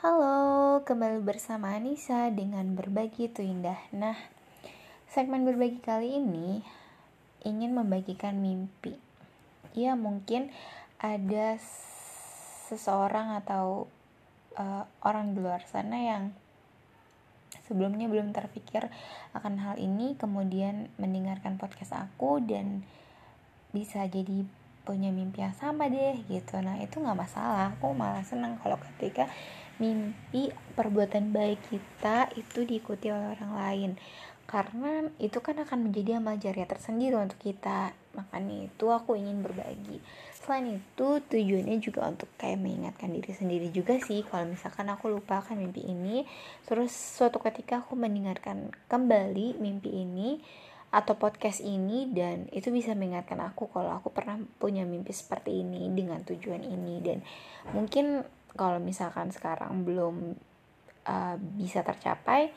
Halo, kembali bersama Anissa dengan Berbagi Itu Indah. Nah, segmen berbagi kali ini ingin membagikan mimpi. Ya, mungkin ada seseorang atau uh, orang di luar sana yang sebelumnya belum terpikir akan hal ini, kemudian mendengarkan podcast aku dan bisa jadi punya mimpi yang sama deh gitu. Nah, itu nggak masalah. Aku malah senang kalau ketika mimpi perbuatan baik kita itu diikuti oleh orang lain. Karena itu kan akan menjadi amal jariah tersendiri untuk kita. Makanya itu aku ingin berbagi. Selain itu tujuannya juga untuk kayak mengingatkan diri sendiri juga sih. Kalau misalkan aku lupakan mimpi ini terus suatu ketika aku mendengarkan kembali mimpi ini atau podcast ini dan itu bisa mengingatkan aku kalau aku pernah punya mimpi seperti ini dengan tujuan ini. Dan mungkin kalau misalkan sekarang belum uh, bisa tercapai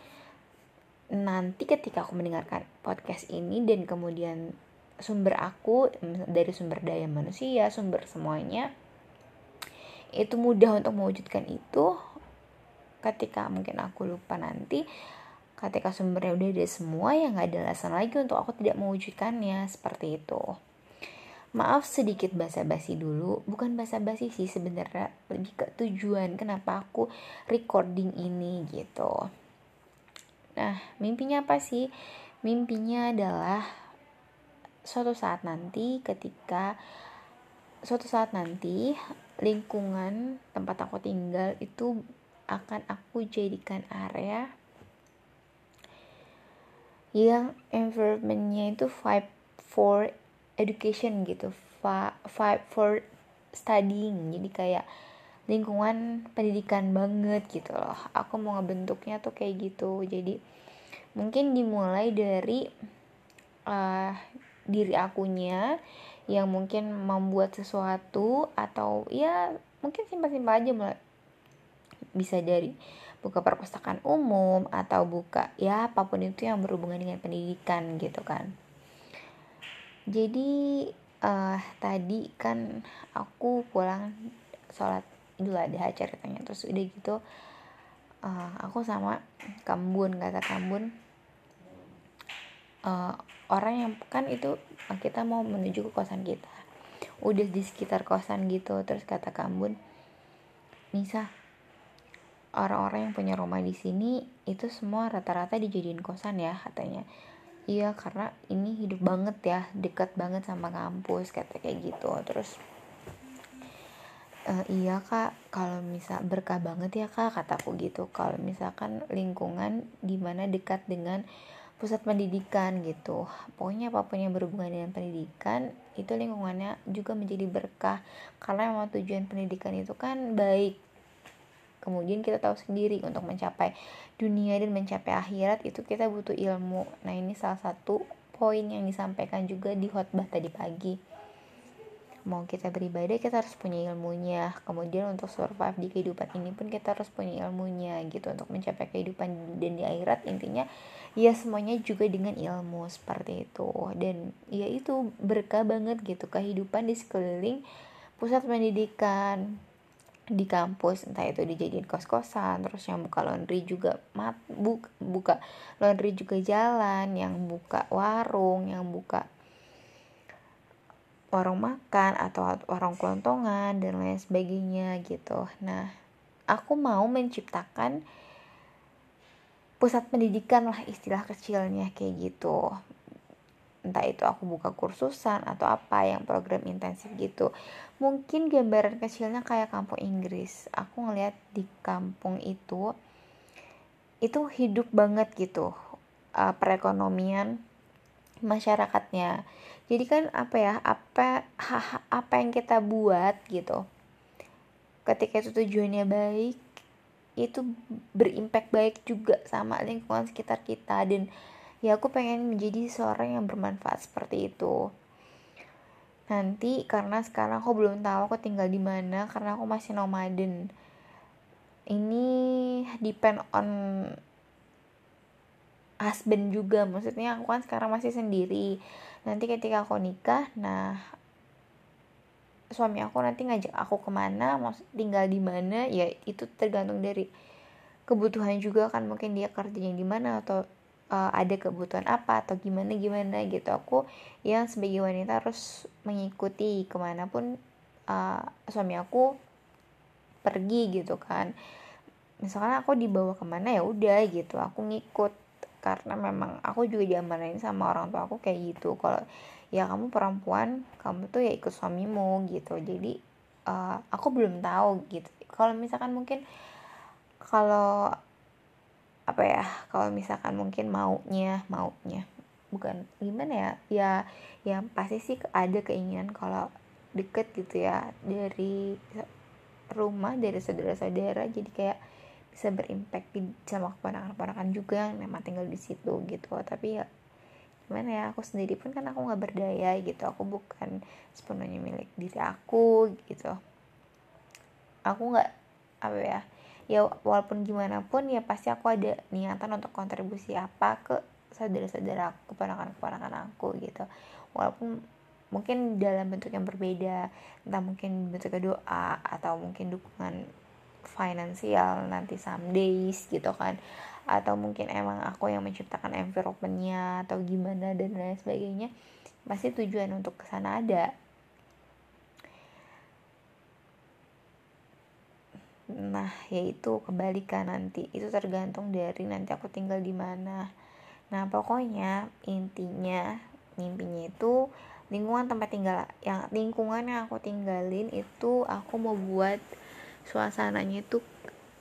nanti ketika aku mendengarkan podcast ini dan kemudian sumber aku dari sumber daya manusia sumber semuanya itu mudah untuk mewujudkan itu. Ketika mungkin aku lupa nanti ketika sumbernya udah ada semua ya nggak ada alasan lagi untuk aku tidak mewujudkannya seperti itu Maaf sedikit basa-basi dulu, bukan basa-basi sih sebenarnya lebih ke tujuan kenapa aku recording ini gitu. Nah, mimpinya apa sih? Mimpinya adalah suatu saat nanti ketika suatu saat nanti lingkungan tempat aku tinggal itu akan aku jadikan area yang environmentnya itu vibe for education gitu vibe for studying. Jadi kayak lingkungan pendidikan banget gitu loh. Aku mau ngebentuknya tuh kayak gitu. Jadi mungkin dimulai dari uh, diri akunya yang mungkin membuat sesuatu atau ya mungkin simpel-simpel aja mulai bisa dari buka perpustakaan umum atau buka ya apa pun itu yang berhubungan dengan pendidikan gitu kan jadi uh, tadi kan aku pulang sholat idul adha ceritanya. Terus udah gitu uh, aku sama kambun kata kambun uh, orang yang kan itu kita mau menuju ke kosan kita. Udah di sekitar kosan gitu terus kata kambun Nisa orang-orang yang punya rumah di sini itu semua rata-rata dijadiin kosan ya katanya iya karena ini hidup banget ya dekat banget sama kampus kata kayak gitu. Terus uh, iya kak kalau misal berkah banget ya kak kataku gitu. Kalau misalkan lingkungan di mana dekat dengan pusat pendidikan gitu. Pokoknya apa pun yang berhubungan dengan pendidikan itu lingkungannya juga menjadi berkah. Karena memang tujuan pendidikan itu kan baik kemudian kita tahu sendiri untuk mencapai dunia dan mencapai akhirat itu kita butuh ilmu. Nah ini salah satu poin yang disampaikan juga di khotbah tadi pagi. Mau kita beribadah kita harus punya ilmunya. Kemudian untuk survive di kehidupan ini pun kita harus punya ilmunya gitu. Untuk mencapai kehidupan dan di akhirat intinya ya semuanya juga dengan ilmu seperti itu. Dan ya itu berkah banget gitu. Kehidupan di sekeliling pusat pendidikan di kampus entah itu dijadiin kos-kosan terus yang buka laundry juga mat buka, buka laundry juga jalan yang buka warung yang buka warung makan atau warung kelontongan dan lain sebagainya gitu. Nah aku mau menciptakan pusat pendidikan lah istilah kecilnya kayak gitu entah itu aku buka kursusan atau apa yang program intensif gitu. Mungkin gambaran kecilnya kayak kampung Inggris. Aku ngeliat di kampung itu itu hidup banget gitu uh, perekonomian masyarakatnya. Jadi kan apa ya apa apa yang kita buat gitu ketika itu tujuannya baik itu berimpact baik juga sama lingkungan sekitar kita. Dan ya aku pengen menjadi seorang yang bermanfaat seperti itu. Nanti karena sekarang aku belum tahu aku tinggal di mana karena aku masih nomaden. Ini depend on husband juga. Maksudnya aku kan sekarang masih sendiri. Nanti ketika aku nikah nah suami aku nanti ngajak aku ke mana mau tinggal di mana ya itu tergantung dari kebutuhan juga kan. Mungkin dia kerjanya di mana atau uh, ada kebutuhan apa atau gimana gimana gitu. Aku yang sebagai wanita harus mengikuti ke mana pun uh, suami aku pergi gitu kan. Misalkan aku dibawa ke mana ya udah gitu aku ngikut. Karena memang aku juga diamanain sama orang tua aku kayak gitu. Kalau ya kamu perempuan kamu tuh ya ikut suamimu gitu. Jadi uh, aku belum tahu gitu. Kalau misalkan mungkin kalau apa ya kalau misalkan mungkin maunya maunya bukan gimana ya ya ya pasti sih ada keinginan kalau deket gitu ya dari rumah dari saudara-saudara jadi kayak bisa berimpact di sama keponakan-keponakan juga yang memang tinggal di situ gitu. Tapi ya gimana ya aku sendiri pun kan aku nggak berdaya gitu aku bukan sepenuhnya milik diri aku gitu. Aku nggak apa ya ya walaupun gimana pun ya pasti aku ada niatan untuk kontribusi apa ke saudara-saudara aku keponakan-keponakan aku gitu. Walaupun mungkin dalam bentuk yang berbeda entah mungkin bentuk doa atau mungkin dukungan finansial nanti some days gitu kan. Atau mungkin emang aku yang menciptakan environmentnya atau gimana dan lain sebagainya pasti tujuan untuk ke sana ada nah yaitu kebalikan nanti. Itu tergantung dari nanti aku tinggal di mana. Nah pokoknya intinya mimpinya itu lingkungan tempat tinggal. Yang lingkungan yang aku tinggalin itu aku mau buat suasananya itu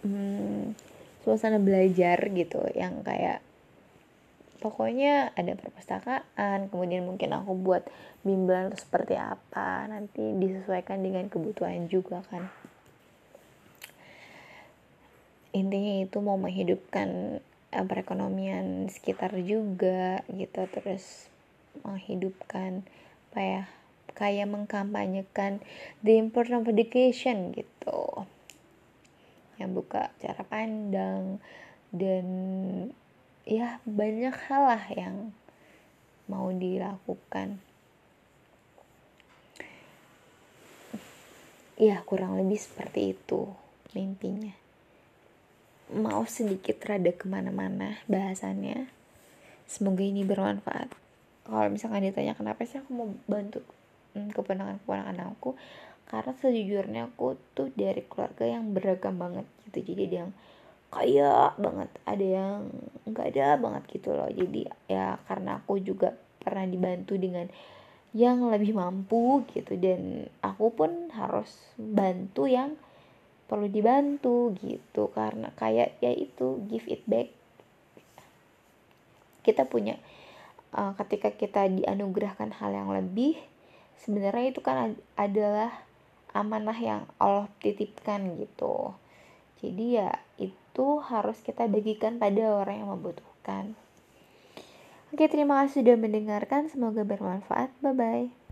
hmm, suasana belajar gitu. Yang kayak pokoknya ada perpustakaan kemudian mungkin aku buat bimbel seperti apa. Nanti disesuaikan dengan kebutuhan juga kan intinya itu mau menghidupkan uh, perekonomian sekitar juga gitu terus menghidupkan apa ya kayak mengkampanyekan the importance of education gitu. Yang buka cara pandang dan ya banyak hal lah yang mau dilakukan. Ya kurang lebih seperti itu mimpinya mau sedikit rada ke mana-mana bahasannya. Semoga ini bermanfaat. Kalau misalkan ditanya kenapa sih aku mau bantu hmm, keponakan-keponakan aku karena sejujurnya aku tuh dari keluarga yang beragam banget gitu. Jadi ada yang kaya banget ada yang nggak ada banget gitu loh. Jadi ya karena aku juga pernah dibantu dengan yang lebih mampu gitu. Dan aku pun harus bantu yang perlu dibantu gitu. Karena kayak ya itu give it back. Kita punya uh, ketika kita dianugerahkan hal yang lebih sebenarnya itu kan adalah amanah yang Allah titipkan gitu. Jadi ya itu harus kita bagikan pada orang yang membutuhkan. Oke terima kasih sudah mendengarkan. Semoga bermanfaat. Bye bye